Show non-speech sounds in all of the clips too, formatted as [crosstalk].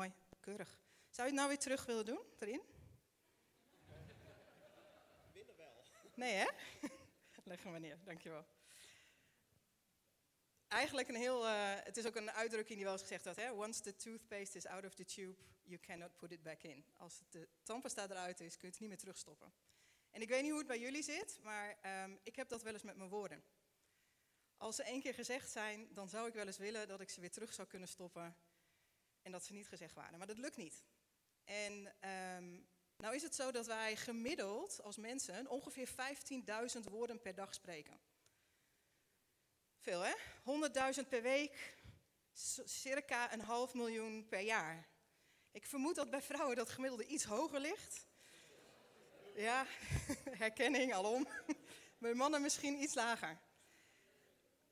mooi, keurig. Zou je het nou weer terug willen doen, erin? Willen wel. Nee, hè? [laughs] Leg hem maar neer, dankjewel. Eigenlijk een heel, uh, het is ook een uitdrukking die wel eens gezegd had, hè? Once the toothpaste is out of the tube, you cannot put it back in. Als de tandpasta eruit is, kun je het niet meer terugstoppen. En ik weet niet hoe het bij jullie zit, maar um, ik heb dat wel eens met mijn woorden. Als ze één keer gezegd zijn, dan zou ik wel eens willen dat ik ze weer terug zou kunnen stoppen en dat ze niet gezegd waren. Maar dat lukt niet. En um, nou is het zo dat wij gemiddeld als mensen ongeveer 15.000 woorden per dag spreken. Veel hè? 100.000 per week, circa een half miljoen per jaar. Ik vermoed dat bij vrouwen dat gemiddelde iets hoger ligt. Ja, [laughs] herkenning alom. Bij mannen misschien iets lager.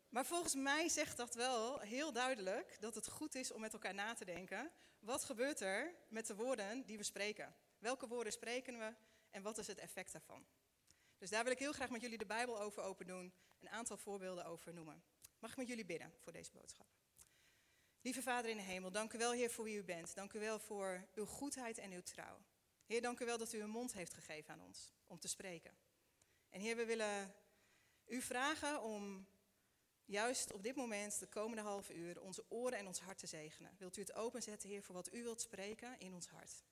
Maar volgens mij zegt dat wel heel duidelijk dat het goed is om met elkaar na te denken. Wat gebeurt er met de woorden die we spreken? Welke woorden spreken we en wat is het effect daarvan? Dus daar wil ik heel graag met jullie de Bijbel over open doen, een aantal voorbeelden over noemen. Mag ik met jullie bidden voor deze boodschap? Lieve Vader in de hemel, dank u wel Heer voor wie u bent. Dank u wel voor uw goedheid en uw trouw. Heer, dank u wel dat u een mond heeft gegeven aan ons om te spreken. En Heer, we willen u vragen om juist op dit moment, de komende half uur, onze oren en ons hart te zegenen. Wilt u het openzetten, Heer, voor wat u wilt spreken in ons hart?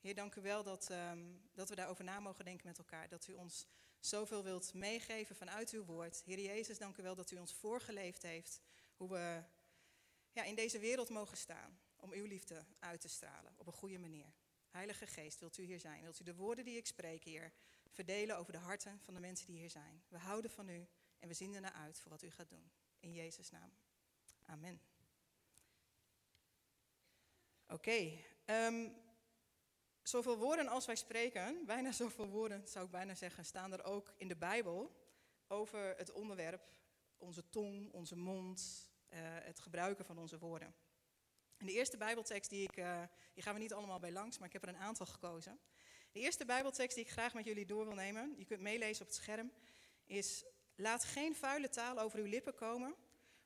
Heer, dank u wel dat, um, dat we daarover na mogen denken met elkaar. Dat u ons zoveel wilt meegeven vanuit uw woord. Heer Jezus, dank u wel dat u ons voorgeleefd heeft hoe we ja, in deze wereld mogen staan. Om uw liefde uit te stralen op een goede manier. Heilige Geest, wilt u hier zijn? Wilt u de woorden die ik spreek, Heer, verdelen over de harten van de mensen die hier zijn? We houden van u en we zien ernaar uit voor wat u gaat doen. In Jezus' naam. Amen. Oké. Um, zoveel woorden als wij spreken, [laughs] bijna zoveel woorden zou ik bijna zeggen, staan er ook in de Bijbel over het onderwerp onze tong, onze mond, uh, het gebruiken van onze woorden. En de eerste Bijbeltekst die ik, uh, die gaan we niet allemaal bij langs, maar ik heb er een aantal gekozen. De eerste Bijbeltekst die ik graag met jullie door wil nemen, je kunt meelezen op het scherm, is Laat geen vuile taal over uw lippen komen,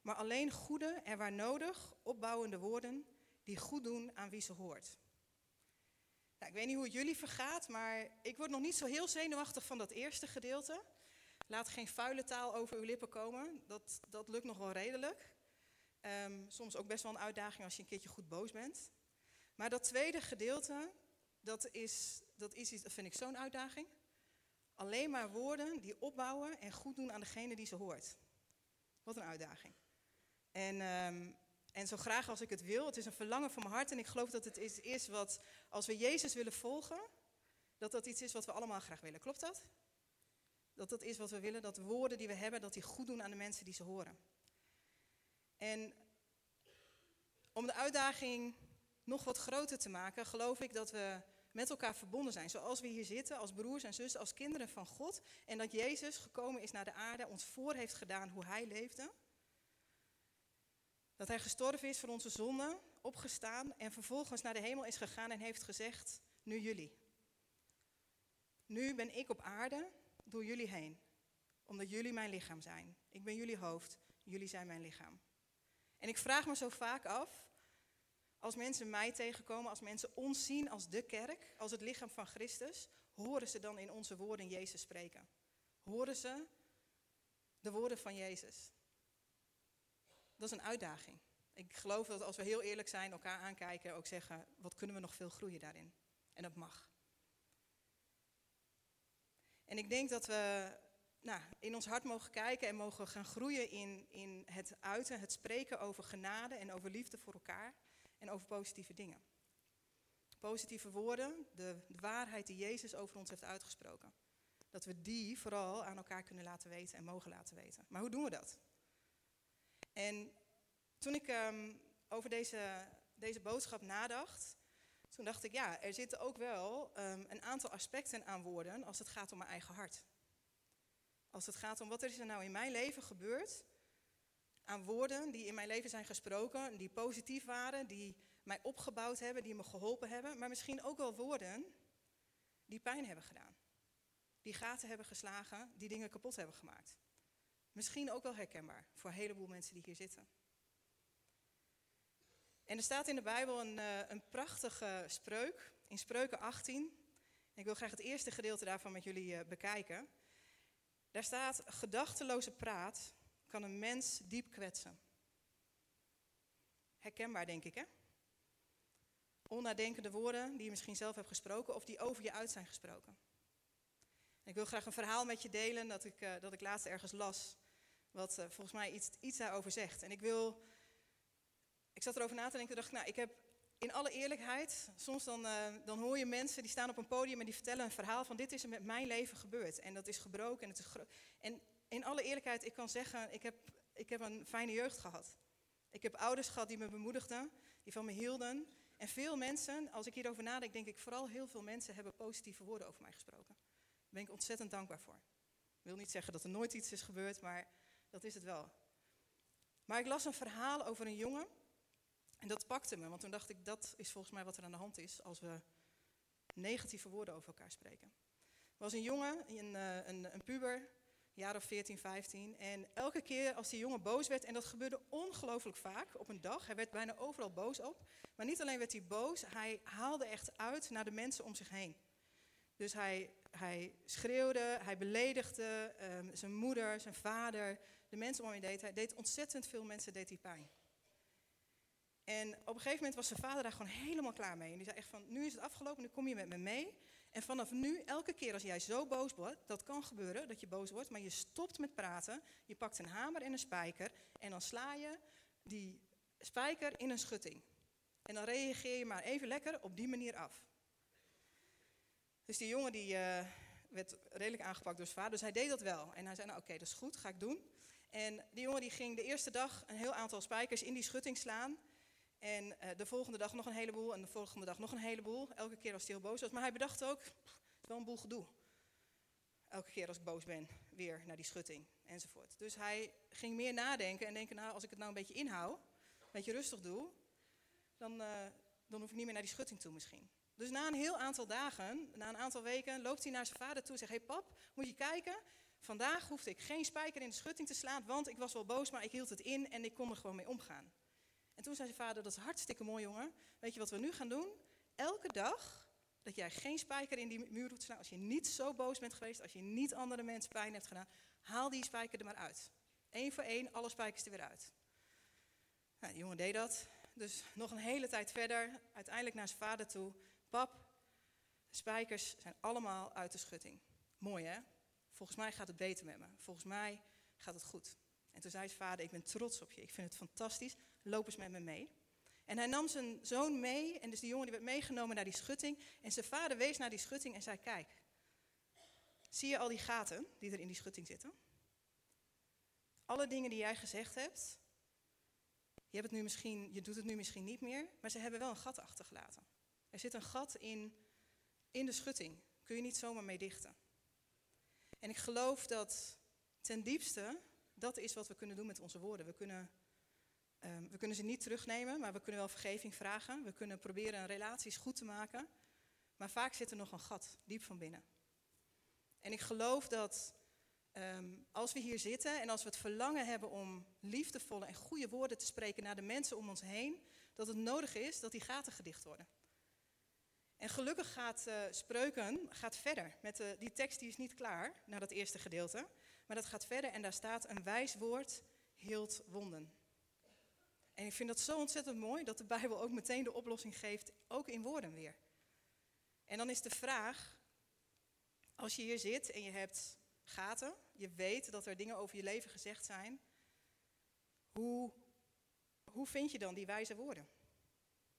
maar alleen goede en waar nodig opbouwende woorden die goed doen aan wie ze hoort. Nou, ik weet niet hoe het jullie vergaat, maar ik word nog niet zo heel zenuwachtig van dat eerste gedeelte. Laat geen vuile taal over uw lippen komen. Dat, dat lukt nog wel redelijk. Um, soms ook best wel een uitdaging als je een keertje goed boos bent. Maar dat tweede gedeelte, dat, is, dat, is dat vind ik zo'n uitdaging. Alleen maar woorden die opbouwen en goed doen aan degene die ze hoort. Wat een uitdaging. En, um, en zo graag als ik het wil, het is een verlangen van mijn hart en ik geloof dat het iets is wat, als we Jezus willen volgen, dat dat iets is wat we allemaal graag willen. Klopt dat? Dat dat is wat we willen, dat de woorden die we hebben, dat die goed doen aan de mensen die ze horen. En om de uitdaging nog wat groter te maken, geloof ik dat we met elkaar verbonden zijn. Zoals we hier zitten, als broers en zussen, als kinderen van God. En dat Jezus gekomen is naar de aarde, ons voor heeft gedaan hoe hij leefde. Dat hij gestorven is voor onze zonden, opgestaan en vervolgens naar de hemel is gegaan en heeft gezegd, nu jullie. Nu ben ik op aarde door jullie heen, omdat jullie mijn lichaam zijn. Ik ben jullie hoofd, jullie zijn mijn lichaam. En ik vraag me zo vaak af, als mensen mij tegenkomen, als mensen ons zien als de kerk, als het lichaam van Christus, horen ze dan in onze woorden Jezus spreken? Horen ze de woorden van Jezus? Dat is een uitdaging. Ik geloof dat als we heel eerlijk zijn, elkaar aankijken, ook zeggen, wat kunnen we nog veel groeien daarin? En dat mag. En ik denk dat we nou, in ons hart mogen kijken en mogen gaan groeien in, in het uiten, het spreken over genade en over liefde voor elkaar en over positieve dingen. Positieve woorden, de, waarheid die Jezus over ons heeft uitgesproken. Dat we die vooral aan elkaar kunnen laten weten en mogen laten weten. Maar hoe doen we dat? En toen ik um, over deze, deze boodschap nadacht, toen dacht ik, ja, er zitten ook wel um, een aantal aspecten aan woorden als het gaat om mijn eigen hart. Als het gaat om wat er is er nou in mijn leven gebeurd, aan woorden die in mijn leven zijn gesproken, die positief waren, die mij opgebouwd hebben, die me geholpen hebben, maar misschien ook wel woorden die pijn hebben gedaan. Die gaten hebben geslagen, die dingen kapot hebben gemaakt. Misschien ook wel herkenbaar voor een heleboel mensen die hier zitten. En er staat in de Bijbel een, uh, een prachtige spreuk in Spreuken 18. ik wil graag het eerste gedeelte daarvan met jullie uh, bekijken. Daar staat: Gedachteloze praat kan een mens diep kwetsen. Herkenbaar, denk ik, hè? Onnadenkende woorden die je misschien zelf hebt gesproken of die over je uit zijn gesproken. ik wil graag een verhaal met je delen dat ik, uh, dat ik laatst ergens las, wat uh, volgens mij iets, iets daarover zegt. En ik wil, ik zat erover na te denken en dacht, nou, ik heb in alle eerlijkheid, soms dan, uh, dan hoor je mensen die staan op een podium en die vertellen een verhaal van dit is er met mijn leven gebeurd. En dat is gebroken en het is En in alle eerlijkheid, ik kan zeggen, ik heb, ik heb een fijne jeugd gehad. Ik heb ouders gehad die me bemoedigden, die van me hielden. En veel mensen, als ik hierover nadenk, denk ik vooral heel veel mensen hebben positieve woorden over mij gesproken. Daar ben ik ontzettend dankbaar voor. Ik wil niet zeggen dat er nooit iets is gebeurd, maar dat is het wel. Maar ik las een verhaal over een jongen en dat pakte me, want toen dacht ik, dat is volgens mij wat er aan de hand is als we negatieve woorden over elkaar spreken. Er was een jongen, een, eh, een, een puber, jaar of 14, 15. En elke keer als die jongen boos werd, en dat gebeurde ongelooflijk vaak op een dag, hij werd bijna overal boos op. Maar niet alleen werd hij boos, hij haalde echt uit naar de mensen om zich heen. Dus hij, hij schreeuwde, hij beledigde um, zijn moeder, zijn vader, de mensen om hem deed. Hij deed ontzettend veel mensen deed hij pijn. En op een gegeven moment was zijn vader daar gewoon helemaal klaar mee. En die zei echt van, nu is het afgelopen, nu kom je met me mee. En vanaf nu, elke keer als jij zo boos wordt, dat kan gebeuren, dat je boos wordt, maar je stopt met praten, je pakt een hamer en een spijker en dan sla je die spijker in een schutting. En dan reageer je maar even lekker op die manier af. Dus die jongen die uh, werd redelijk aangepakt door zijn vader, dus hij deed dat wel. En hij zei, nou oké, dat is goed, ga ik doen. En die jongen die ging de eerste dag een heel aantal spijkers in die schutting slaan. En uh, de volgende dag nog een heleboel en de volgende dag nog een heleboel. Elke keer als hij heel boos was. Maar hij bedacht ook, wel een boel gedoe. Elke keer als ik boos ben, weer naar die schutting enzovoort. Dus hij ging meer nadenken en denken, nou als ik het nou een beetje inhoud, een beetje rustig doe, dan, uh, dan hoef ik niet meer naar die schutting toe misschien. Dus na een heel aantal dagen, na een aantal weken, loopt hij naar zijn vader toe en zegt, hé hey pap, moet je kijken, vandaag hoefde ik geen spijker in de schutting te slaan, want ik was wel boos, maar ik hield het in en ik kon er gewoon mee omgaan. En toen zei zijn vader, dat is hartstikke mooi jongen. Weet je wat we nu gaan doen? Elke dag dat jij geen spijker in die muur te slaan. Als je niet zo boos bent geweest, als je niet andere mensen pijn hebt gedaan, haal die spijker er maar uit. Eén voor één, alle spijkers er weer uit. Nou, die jongen deed dat. Dus nog een hele tijd verder, uiteindelijk naar zijn vader toe. Pap, de spijkers zijn allemaal uit de schutting. Mooi hè? Volgens mij gaat het beter met me. Volgens mij gaat het goed. En toen zei zijn vader, ik ben trots op je. Ik vind het fantastisch loop eens met me mee. En hij nam zijn zoon mee, en dus die jongen die werd meegenomen naar die schutting. En zijn vader wees naar die schutting en zei, kijk, zie je al die gaten die er in die schutting zitten? Alle dingen die jij gezegd hebt, je, hebt het nu misschien, je doet het nu misschien niet meer, maar ze hebben wel een gat achtergelaten. Er zit een gat in, in de schutting, kun je niet zomaar mee dichten. En ik geloof dat ten diepste dat is wat we kunnen doen met onze woorden. We kunnen Um, we kunnen ze niet terugnemen, maar we kunnen wel vergeving vragen. We kunnen proberen relaties goed te maken. Maar vaak zit er nog een gat, diep van binnen. En ik geloof dat um, als we hier zitten en als we het verlangen hebben om liefdevolle en goede woorden te spreken naar de mensen om ons heen, dat het nodig is dat die gaten gedicht worden. En gelukkig gaat uh, Spreuken gaat verder. Met de, die tekst die is niet klaar, naar dat eerste gedeelte. Maar dat gaat verder en daar staat een wijs woord hield wonden. En ik vind dat zo ontzettend mooi dat de Bijbel ook meteen de oplossing geeft, ook in woorden weer. En dan is de vraag, als je hier zit en je hebt gaten, je weet dat er dingen over je leven gezegd zijn, hoe, hoe vind je dan die wijze woorden?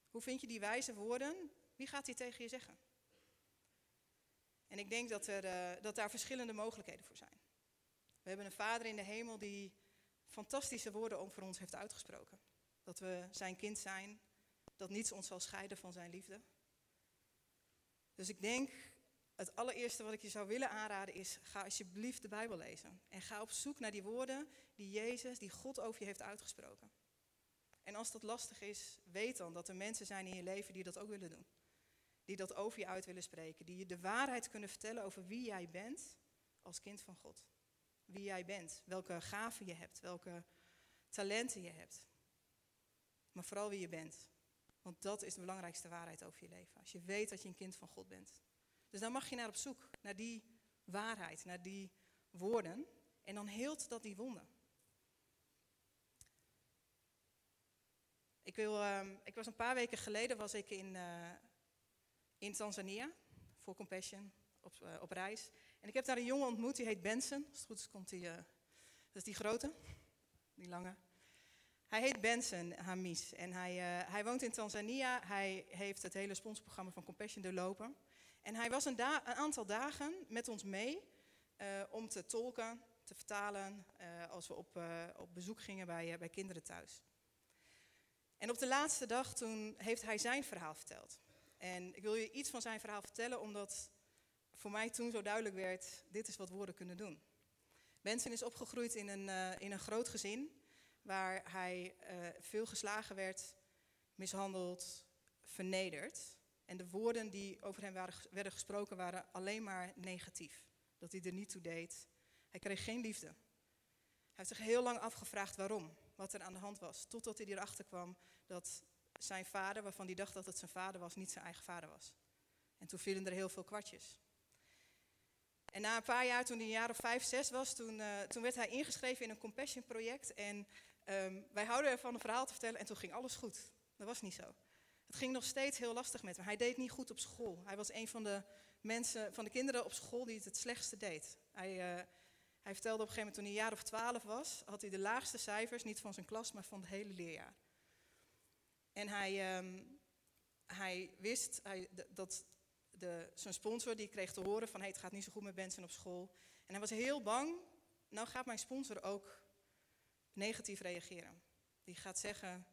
Hoe vind je die wijze woorden? Wie gaat die tegen je zeggen? En ik denk dat, er, uh, dat daar verschillende mogelijkheden voor zijn. We hebben een Vader in de hemel die fantastische woorden voor ons heeft uitgesproken. Dat we zijn kind zijn, dat niets ons zal scheiden van zijn liefde. Dus ik denk, het allereerste wat ik je zou willen aanraden is, ga alsjeblieft de Bijbel lezen. En ga op zoek naar die woorden die Jezus, die God over je heeft uitgesproken. En als dat lastig is, weet dan dat er mensen zijn in je leven die dat ook willen doen. Die dat over je uit willen spreken. Die je de waarheid kunnen vertellen over wie jij bent als kind van God. Wie jij bent, welke gaven je hebt, welke talenten je hebt maar vooral wie je bent. Want dat is de belangrijkste waarheid over je leven. Als je weet dat je een kind van God bent. Dus dan mag je naar op zoek, naar die waarheid, naar die woorden. En dan heelt dat die wonden. Ik, wil, ehm, ik was een paar weken geleden was ik in, uh, in Tanzania voor Compassion op, uh, op reis. En ik heb daar een jongen ontmoet, die heet Benson. Als het goed is, komt hij. Uh, dat is die grote, die lange. Hij heet Benson Hamis en hij, hij woont in Tanzania. Hij heeft het hele sponsorprogramma van Compassion doorlopen. En hij was een, aantal dagen met ons mee om te tolken, te vertalen, als we op, op bezoek gingen bij, bij kinderen thuis. En op de laatste dag toen heeft hij zijn verhaal verteld. En ik wil je iets van zijn verhaal vertellen, omdat voor mij toen zo duidelijk werd, dit is wat woorden kunnen doen. Benson is opgegroeid in een, in een groot gezin, waar hij uh, veel geslagen werd, mishandeld, vernederd. En de woorden die over hem werden gesproken waren alleen maar negatief. Dat hij er niet toe deed. Hij kreeg geen liefde. Hij heeft zich heel lang afgevraagd waarom wat er aan de hand was. Totdat hij erachter kwam dat zijn vader, waarvan hij dacht dat het zijn vader was, niet zijn eigen vader was. En toen vielen er heel veel kwartjes. En na een paar jaar, toen hij een jaar of vijf, zes was, toen, uh, toen werd hij ingeschreven in een compassion project. En um, wij houden ervan een verhaal te vertellen en toen ging alles goed. Dat was niet zo. Het ging nog steeds heel lastig met hem. Hij deed niet goed op school. Hij was een van de mensen, van de kinderen op school die het het slechtste deed. Hij, uh, hij vertelde op een gegeven moment, toen hij een jaar of twaalf was, had hij de laagste cijfers, niet van zijn klas, maar van het hele leerjaar. En hij, um, hij wist hij, dat de, zijn sponsor, die kreeg te horen van, hey, het gaat niet zo goed met Benson op school. En hij was heel bang, nou gaat mijn sponsor ook negatief reageren. Die gaat zeggen,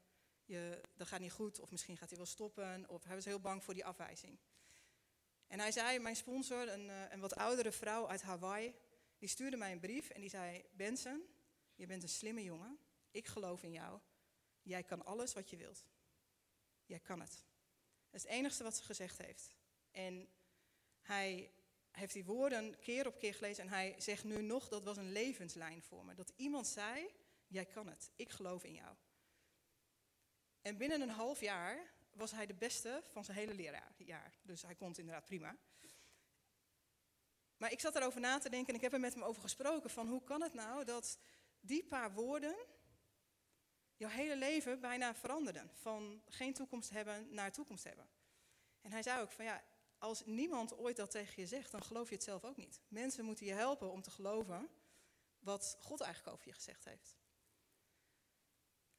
je, dat gaat niet goed, of misschien gaat hij wel stoppen, of hij was heel bang voor die afwijzing. En hij zei, mijn sponsor, een, eh, een wat oudere vrouw uit Hawaii, die stuurde mij een brief en die zei: Benson, je bent een slimme jongen. Ik geloof in jou. Jij kan alles wat je wilt. Jij kan het. Dat is het enige wat ze gezegd heeft. En hij heeft die woorden keer op keer gelezen en hij zegt nu nog, dat was een levenslijn voor me. Dat iemand zei, jij kan het, ik geloof in jou. En binnen een half jaar was hij de beste van zijn hele leerjaar. Dus hij kon het inderdaad prima. Maar ik zat erover na te denken en ik heb er met hem over gesproken van hoe kan het nou dat die paar woorden jouw hele leven bijna veranderden. Van geen toekomst hebben naar toekomst hebben. En hij zei ook van ja, als niemand ooit dat tegen je zegt, dan geloof je het zelf ook niet. Mensen moeten je helpen om te geloven wat God eigenlijk over je gezegd heeft.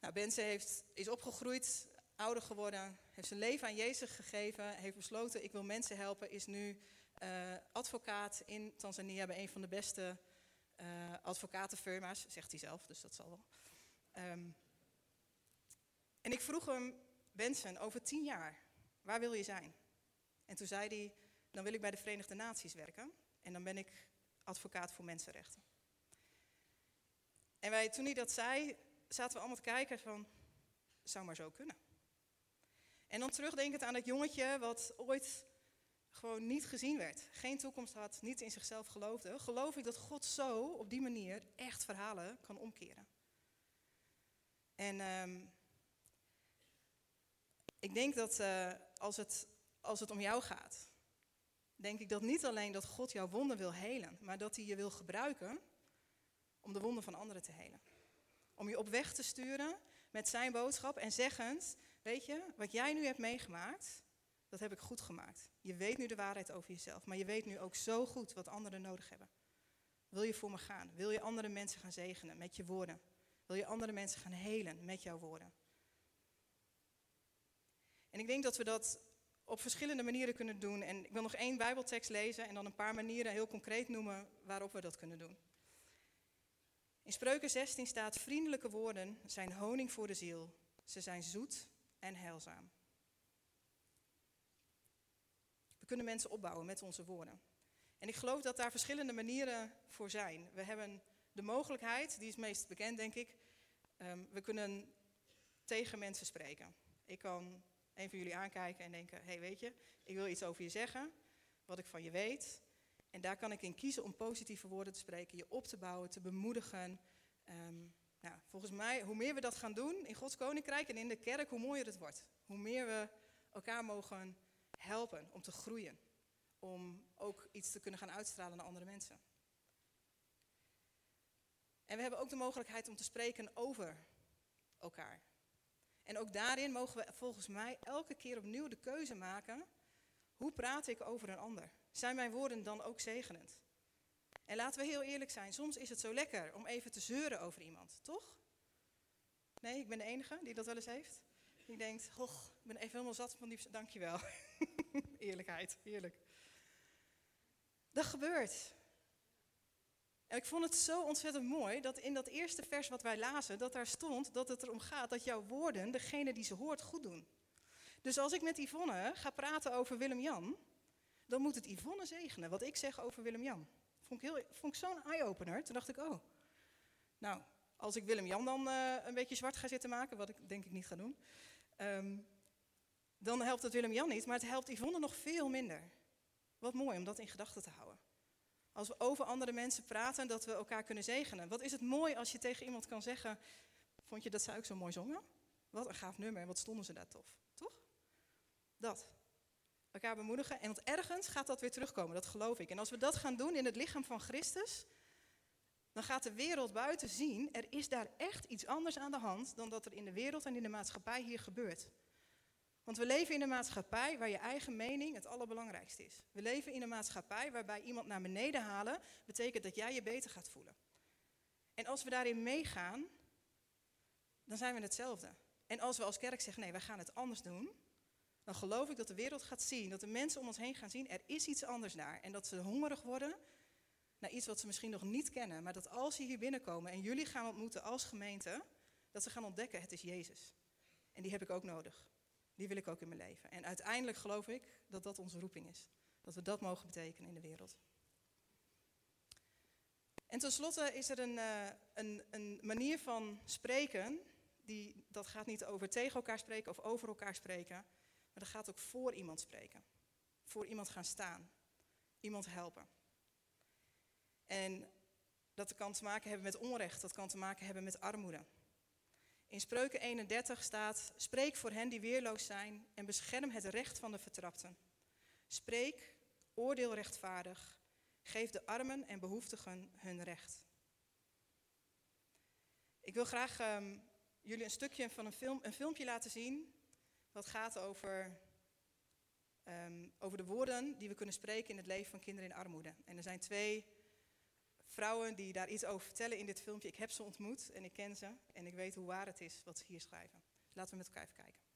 Nou, Benze heeft, is opgegroeid, ouder geworden, heeft zijn leven aan Jezus gegeven, heeft besloten ik wil mensen helpen, is nu uh, advocaat in Tanzania bij een van de beste uh, advocatenfirma's, zegt hij zelf, dus dat zal wel. Um, en ik vroeg hem, Benson, over tien jaar, waar wil je zijn? En toen zei hij, dan wil ik bij de Verenigde Naties werken en dan ben ik advocaat voor mensenrechten. En wij, toen hij dat zei, zaten we allemaal te kijken van, zou maar zo kunnen. En dan terugdenkend aan dat jongetje wat ooit gewoon niet gezien werd, geen toekomst had, niet in zichzelf geloofde, geloof ik dat God zo op die manier echt verhalen kan omkeren. En um, ik denk dat uh, als, het, als het om jou gaat, denk ik dat niet alleen dat God jouw wonden wil helen, maar dat hij je wil gebruiken om de wonden van anderen te helen. Om je op weg te sturen met zijn boodschap en zeggend, weet je, wat jij nu hebt meegemaakt, dat heb ik goed gemaakt. Je weet nu de waarheid over jezelf, maar je weet nu ook zo goed wat anderen nodig hebben. Wil je voor me gaan? Wil je andere mensen gaan zegenen met je woorden? Wil je andere mensen gaan helen met jouw woorden? En ik denk dat we dat op verschillende manieren kunnen doen. En ik wil nog één Bijbeltekst lezen en dan een paar manieren heel concreet noemen waarop we dat kunnen doen. In Spreuken 16 staat: Vriendelijke woorden zijn honing voor de ziel. Ze zijn zoet en heilzaam. kunnen mensen opbouwen met onze woorden. En ik geloof dat daar verschillende manieren voor zijn. We hebben de mogelijkheid, die is meest bekend denk ik, um, we kunnen tegen mensen spreken. Ik kan een van jullie aankijken en denken, hey weet je, ik wil iets over je zeggen, wat ik van je weet. En daar kan ik in kiezen om positieve woorden te spreken, je op te bouwen, te bemoedigen, um, nou, volgens mij, hoe meer we dat gaan doen in Gods koninkrijk en in de kerk, hoe mooier het wordt. Hoe meer we elkaar mogen helpen om te groeien. Om ook iets te kunnen gaan uitstralen naar andere mensen. En we hebben ook de mogelijkheid om te spreken over elkaar. En ook daarin mogen we volgens mij elke keer opnieuw de keuze maken. Hoe praat ik over een ander? Zijn mijn woorden dan ook zegenend? En laten we heel eerlijk zijn, soms is het zo lekker om even te zeuren over iemand, toch? Nee, ik ben de enige die dat wel eens heeft. Die denkt, och, ik ben even helemaal zat van die... Dankjewel. [laughs] Eerlijkheid, heerlijk. Dat gebeurt. En ik vond het zo ontzettend mooi dat in dat eerste vers wat wij lazen, dat daar stond dat het erom gaat dat jouw woorden, degene die ze hoort, goed doen. Dus als ik met Yvonne ga praten over Willem-Jan, dan moet het Yvonne zegenen wat ik zeg over Willem-Jan. Vond ik, vond ik zo'n eye-opener. Toen dacht ik, oh, nou, als ik Willem-Jan dan uh, een beetje zwart ga zitten maken, wat ik denk ik niet ga doen, um, dan helpt het Willem-Jan niet, maar het helpt Yvonne nog veel minder. Wat mooi om dat in gedachten te houden. Als we over andere mensen praten, dat we elkaar kunnen zegenen. Wat is het mooi als je tegen iemand kan zeggen, vond je dat ze ook zo mooi zongen? Wat een gaaf nummer, wat stonden ze daar tof, toch? Dat. Elkaar bemoedigen. En want ergens gaat dat weer terugkomen, dat geloof ik. En als we dat gaan doen in het lichaam van Christus, dan gaat de wereld buiten zien, er is daar echt iets anders aan de hand dan dat er in de wereld en in de maatschappij hier gebeurt. Want we leven in een maatschappij waar je eigen mening het allerbelangrijkste is. We leven in een maatschappij waarbij iemand naar beneden halen betekent dat jij je beter gaat voelen. En als we daarin meegaan, dan zijn we hetzelfde. En als we als kerk zeggen, nee, wij gaan het anders doen, dan geloof ik dat de wereld gaat zien, dat de mensen om ons heen gaan zien, er is iets anders daar. En dat ze hongerig worden naar iets wat ze misschien nog niet kennen, maar dat als ze hier binnenkomen en jullie gaan ontmoeten als gemeente, dat ze gaan ontdekken, het is Jezus. En die heb ik ook nodig. Die wil ik ook in mijn leven. En uiteindelijk geloof ik dat dat onze roeping is. Dat we dat mogen betekenen in de wereld. En tenslotte is er een, uh, een, een manier van spreken, die, dat gaat niet over tegen elkaar spreken of over elkaar spreken, maar dat gaat ook voor iemand spreken. Voor iemand gaan staan. Iemand helpen. En dat kan te maken hebben met onrecht, dat kan te maken hebben met armoede. In Spreuken 31 staat: Spreek voor hen die weerloos zijn en bescherm het recht van de vertrapten. Spreek, oordeel rechtvaardig, geef de armen en behoeftigen hun recht. Ik wil graag um, jullie een stukje van een, film, een filmpje laten zien. Wat gaat over, um, over de woorden die we kunnen spreken in het leven van kinderen in armoede. En er zijn twee vrouwen die daar iets over vertellen in dit filmpje. Ik heb ze ontmoet en ik ken ze en ik weet hoe waar het is wat ze hier schrijven. Laten we met elkaar even kijken.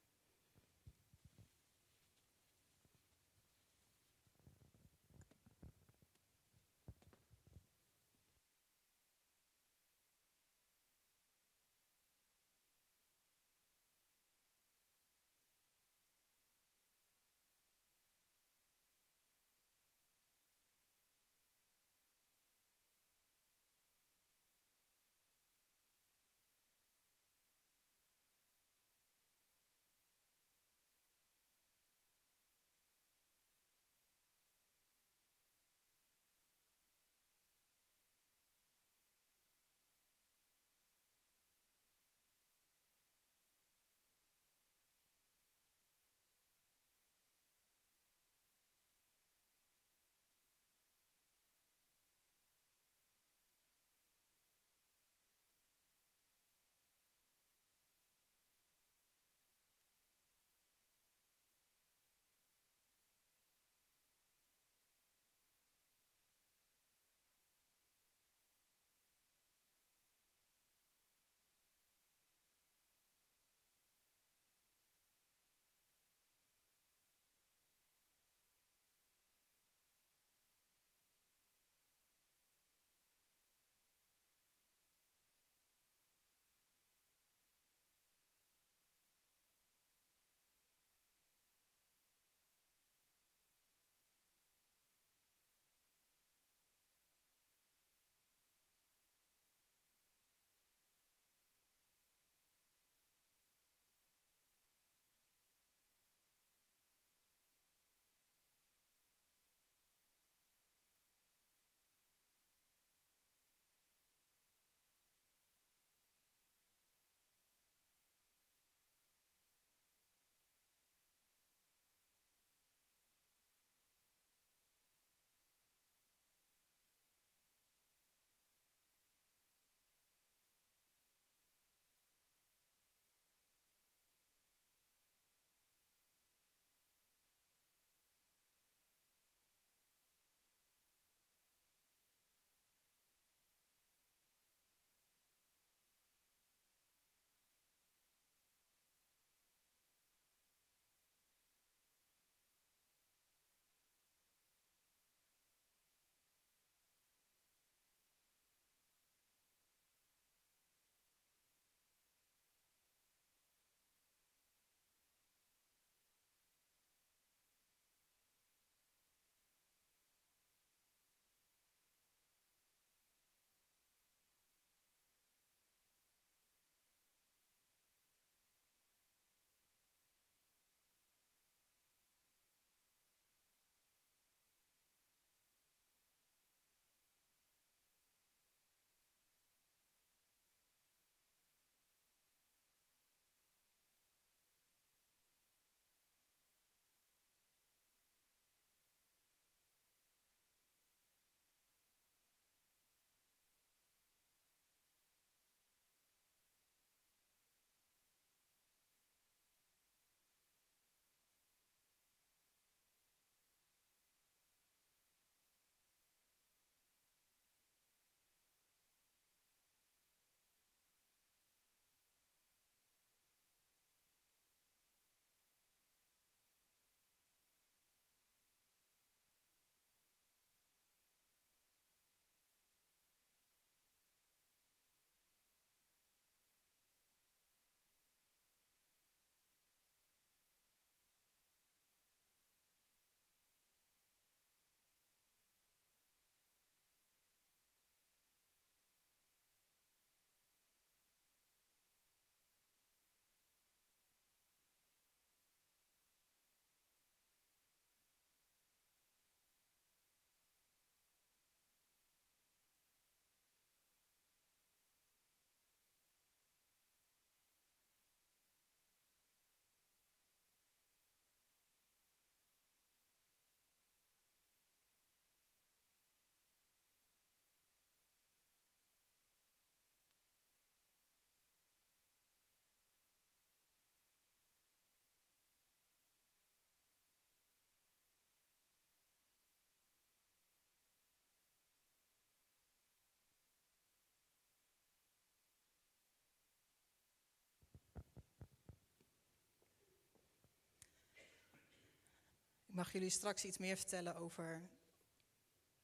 Mag jullie straks iets meer vertellen over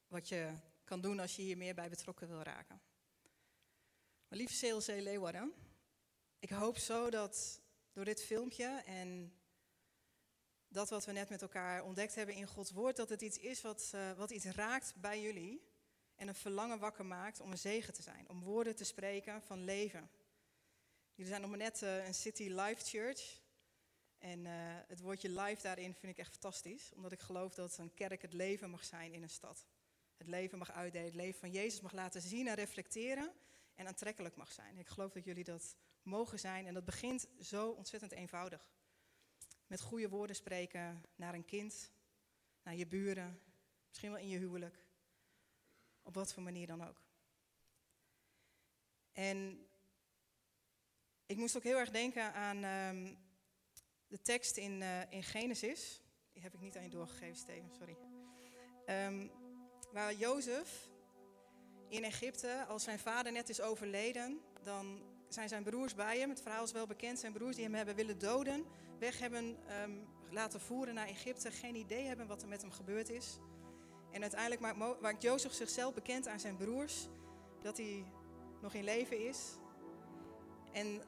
wat je kan doen als je hier meer bij betrokken wil raken. Maar lieve CLC Leeuwarden, ik hoop zo dat door dit filmpje en dat wat we net met elkaar ontdekt hebben in Gods woord, dat het iets is wat, uh, wat iets raakt bij jullie en een verlangen wakker maakt om een zegen te zijn, om woorden te spreken van leven. Jullie zijn nog maar net uh, een City Life Church. En uh, het woordje life daarin vind ik echt fantastisch, omdat ik geloof dat een kerk het leven mag zijn in een stad. Het leven mag uitdelen, het leven van Jezus mag laten zien en reflecteren en aantrekkelijk mag zijn. Ik geloof dat jullie dat mogen zijn en dat begint zo ontzettend eenvoudig. Met goede woorden spreken naar een kind, naar je buren, misschien wel in je huwelijk. Op wat voor manier dan ook. En ik moest ook heel erg denken aan um, de tekst in, uh, in Genesis. Die heb ik niet aan je doorgegeven, Steven, sorry. Um, waar Jozef in Egypte, als zijn vader net is overleden, dan zijn zijn broers bij hem. Het verhaal is wel bekend. Zijn broers die hem hebben willen doden, weg hebben um, laten voeren naar Egypte. Geen idee hebben wat er met hem gebeurd is. En uiteindelijk maakt, maakt Jozef zichzelf bekend aan zijn broers dat hij nog in leven is. En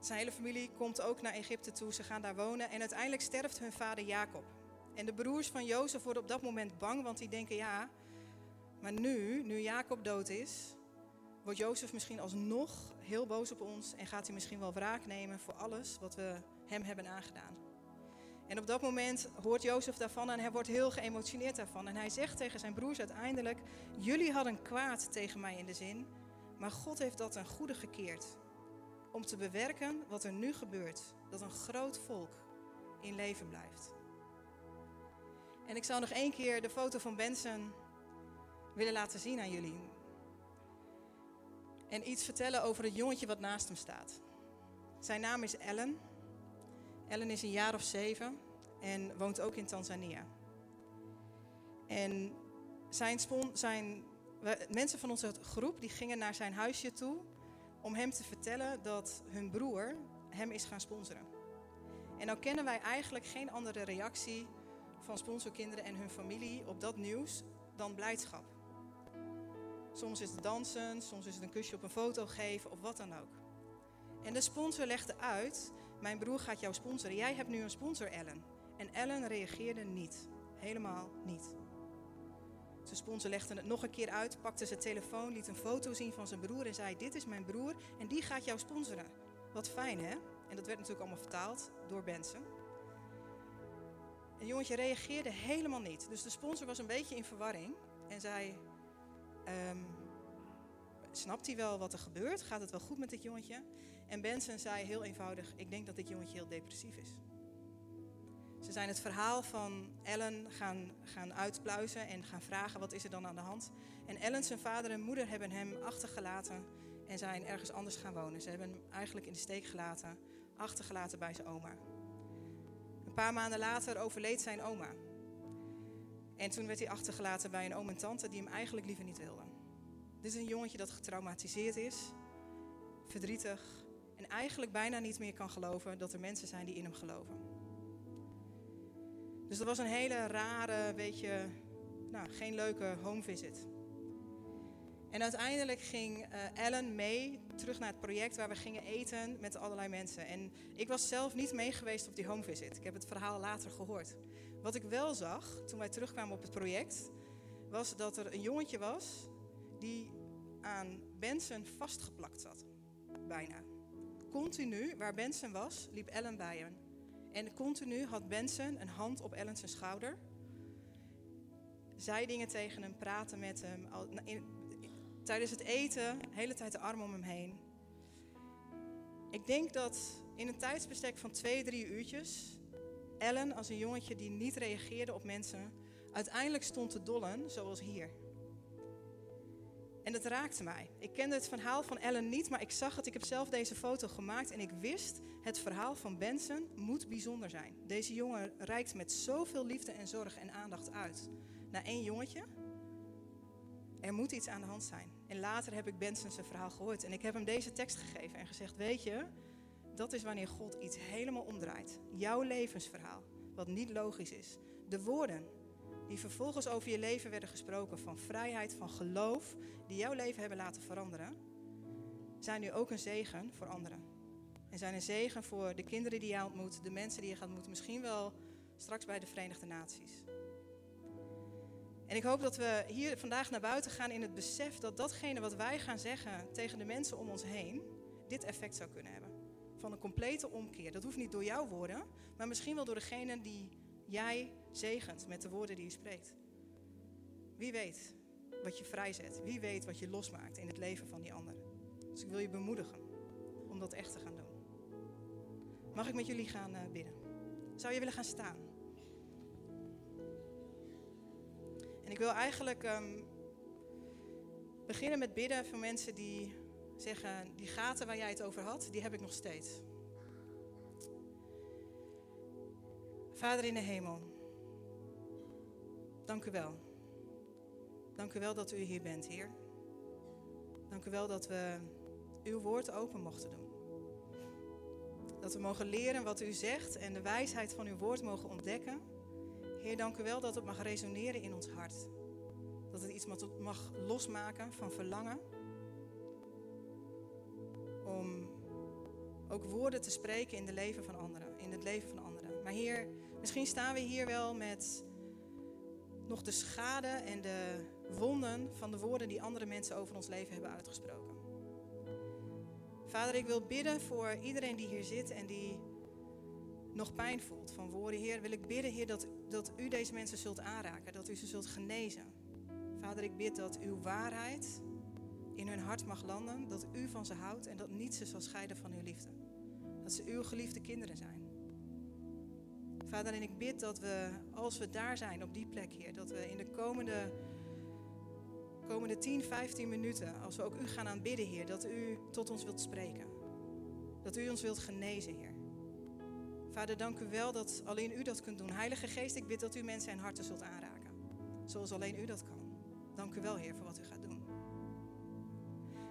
zijn hele familie komt ook naar Egypte toe. Ze gaan daar wonen. En uiteindelijk sterft hun vader Jacob. En de broers van Jozef worden op dat moment bang, want die denken: ja, maar nu, nu Jacob dood is, wordt Jozef misschien alsnog heel boos op ons en gaat hij misschien wel wraak nemen voor alles wat we hem hebben aangedaan. En op dat moment hoort Jozef daarvan en hij wordt heel geëmotioneerd daarvan. En hij zegt tegen zijn broers uiteindelijk: Jullie hadden kwaad tegen mij in de zin, maar God heeft dat ten goede gekeerd. Om te bewerken wat er nu gebeurt: dat een groot volk in leven blijft. En ik zou nog één keer de foto van Benson willen laten zien aan jullie. En iets vertellen over het jongetje wat naast hem staat. Zijn naam is Ellen. Ellen is een jaar of zeven en woont ook in Tanzania. En zijn, zijn mensen van onze groep die gingen naar zijn huisje toe om hem te vertellen dat hun broer hem is gaan sponsoren. En nou kennen wij eigenlijk geen andere reactie van sponsorkinderen en hun familie op dat nieuws dan blijdschap. Soms is het dansen, soms is het een kusje op een foto geven of wat dan ook. En de sponsor legde uit: Mijn broer gaat jou sponsoren. Jij hebt nu een sponsor, Ellen. En Ellen reageerde niet. Helemaal niet. Zijn sponsor legde het nog een keer uit, pakte zijn telefoon, liet een foto zien van zijn broer en zei: Dit is mijn broer en die gaat jou sponsoren. Wat fijn hè? En dat werd natuurlijk allemaal vertaald door Benson. En jongetje reageerde helemaal niet. Dus de sponsor was een beetje in verwarring en zei: Um, snapt hij wel wat er gebeurt? Gaat het wel goed met dit jongetje? En Benson zei heel eenvoudig: Ik denk dat dit jongetje heel depressief is. Ze zijn het verhaal van Ellen gaan, gaan uitpluizen en gaan vragen: wat is er dan aan de hand? En Ellen, zijn vader en moeder, hebben hem achtergelaten en zijn ergens anders gaan wonen. Ze hebben hem eigenlijk in de steek gelaten, achtergelaten bij zijn oma. Een paar maanden later overleed zijn oma. En toen werd hij achtergelaten bij een oom en tante die hem eigenlijk liever niet wilden. Dit is een jongetje dat getraumatiseerd is, verdrietig en eigenlijk bijna niet meer kan geloven dat er mensen zijn die in hem geloven. Dus dat was een hele rare, weet je, nou, geen leuke home visit. En uiteindelijk ging Ellen mee terug naar het project waar we gingen eten met allerlei mensen. En ik was zelf niet mee geweest op die home visit. Ik heb het verhaal later gehoord. Wat ik wel zag toen wij terugkwamen op het project, was dat er een jongetje was die aan Benson vastgeplakt zat. Bijna. Continu, waar Benson was, liep Ellen bij hem. En continu had Benson een hand op Ellen's schouder. Zei dingen tegen hem, praten met hem. Tijdens het eten, de hele tijd de arm om hem heen. Ik denk dat in een tijdsbestek van twee, drie uurtjes Ellen als een jongetje die niet reageerde op mensen, uiteindelijk stond te dollen zoals hier. En dat raakte mij. Ik kende het verhaal van Ellen niet, maar ik zag het. Ik heb zelf deze foto gemaakt en ik wist, het verhaal van Benson moet bijzonder zijn. Deze jongen reikt met zoveel liefde en zorg en aandacht uit naar één jongetje. Er moet iets aan de hand zijn. En later heb ik Benson zijn verhaal gehoord en ik heb hem deze tekst gegeven en gezegd, weet je, dat is wanneer God iets helemaal omdraait. Jouw levensverhaal, wat niet logisch is, De woorden die vervolgens over je leven werden gesproken, van vrijheid, van geloof, die jouw leven hebben laten veranderen, zijn nu ook een zegen voor anderen. En zijn een zegen voor de kinderen die je ontmoet, de mensen die je gaat ontmoeten, misschien wel straks bij de Verenigde Naties. En ik hoop dat we hier vandaag naar buiten gaan in het besef dat datgene wat wij gaan zeggen tegen de mensen om ons heen, dit effect zou kunnen hebben. Van een complete omkeer. Dat hoeft niet door jouw woorden, maar misschien wel door degene die jij zegent met de woorden die je spreekt. Wie weet wat je vrijzet. Wie weet wat je losmaakt in het leven van die ander. Dus ik wil je bemoedigen om dat echt te gaan doen. Mag ik met jullie gaan uh, bidden? Zou je willen gaan staan? En ik wil eigenlijk um, beginnen met bidden voor mensen die zeggen, die gaten waar jij het over had, die heb ik nog steeds. Vader in de hemel, dank u wel. Dank u wel dat u hier bent, Heer. Dank u wel dat we uw woord open mochten doen. Dat we mogen leren wat u zegt en de wijsheid van uw woord mogen ontdekken. Heer, dank u wel dat het mag resoneren in ons hart. Dat het iets mag losmaken van verlangen. Om ook woorden te spreken in het leven van anderen. In het leven van anderen. Maar Heer, misschien staan we hier wel met nog de schade en de wonden van de woorden die andere mensen over ons leven hebben uitgesproken. Vader, ik wil bidden voor iedereen die hier zit en die nog pijn voelt van woorden. Heer, wil ik bidden, Heer, dat, dat u deze mensen zult aanraken, dat u ze zult genezen. Vader, ik bid dat uw waarheid in hun hart mag landen, dat u van ze houdt en dat niets ze zal scheiden van uw liefde. Dat ze uw geliefde kinderen zijn. Vader, en ik bid dat we, als we daar zijn, op die plek, Heer, dat we in de komende komende 10, 15 minuten, als we ook u gaan aanbidden, Heer, dat u tot ons wilt spreken. Dat u ons wilt genezen, Heer. Vader, dank u wel dat alleen u dat kunt doen. Heilige Geest, ik bid dat u mensen en harten zult aanraken. Zoals alleen u dat kan. Dank u wel, Heer, voor wat u gaat doen.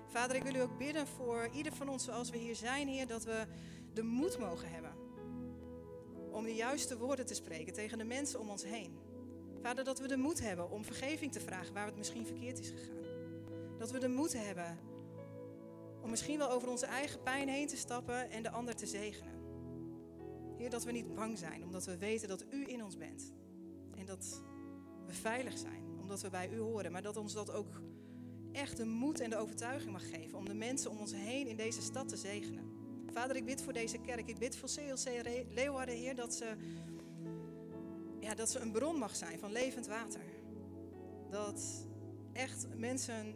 Vader, ik wil u ook bidden voor ieder van ons zoals we hier zijn, Heer, dat we de moed mogen hebben om de juiste woorden te spreken tegen de mensen om ons heen. Vader, dat we de moed hebben om vergeving te vragen waar het misschien verkeerd is gegaan. Dat we de moed hebben om misschien wel over onze eigen pijn heen te stappen en de ander te zegenen. Heer, dat we niet bang zijn, omdat we weten dat U in ons bent. En dat we veilig zijn, omdat we bij U horen. Maar dat ons dat ook echt de moed en de overtuiging mag geven om de mensen om ons heen in deze stad te zegenen. Vader, ik bid voor deze kerk. Ik bid voor CLC Leeuwarden, Heer, dat ze ja, dat ze een bron mag zijn van levend water. Dat echt mensen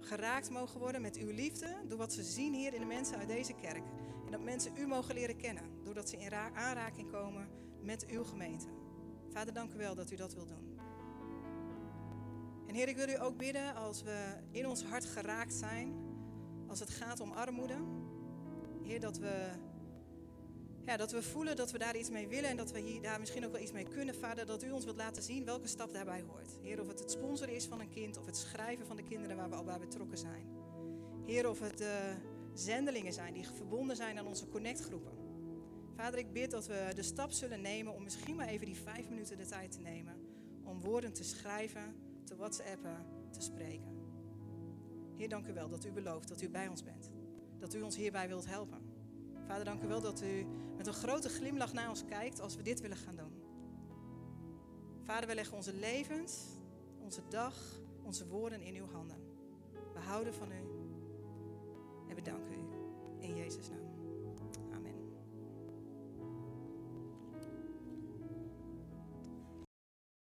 geraakt mogen worden met uw liefde door wat ze zien hier in de mensen uit deze kerk. En dat mensen u mogen leren kennen doordat ze in aanraking komen met uw gemeente. Vader, dank u wel dat u dat wilt doen. En Heer, ik wil u ook bidden als we in ons hart geraakt zijn, als het gaat om armoede. Heer, dat we ja, dat we voelen dat we daar iets mee willen en dat we hier, daar misschien ook wel iets mee kunnen. Vader, dat u ons wilt laten zien welke stap daarbij hoort. Heer, of het het sponsoren is van een kind of het schrijven van de kinderen waar we al bij betrokken zijn. Heer, of het de zendelingen zijn die verbonden zijn aan onze connectgroepen. Vader, ik bid dat we de stap zullen nemen om misschien maar even die vijf minuten de tijd te nemen om woorden te schrijven, te whatsappen, te spreken. Heer, dank u wel dat u belooft dat u bij ons bent. Dat u ons hierbij wilt helpen. Vader, dank u wel dat u met een grote glimlach naar ons kijkt als we dit willen gaan doen. Vader, we leggen onze levens, onze dag, onze woorden in uw handen. We houden van u en we danken u. In Jezus' naam.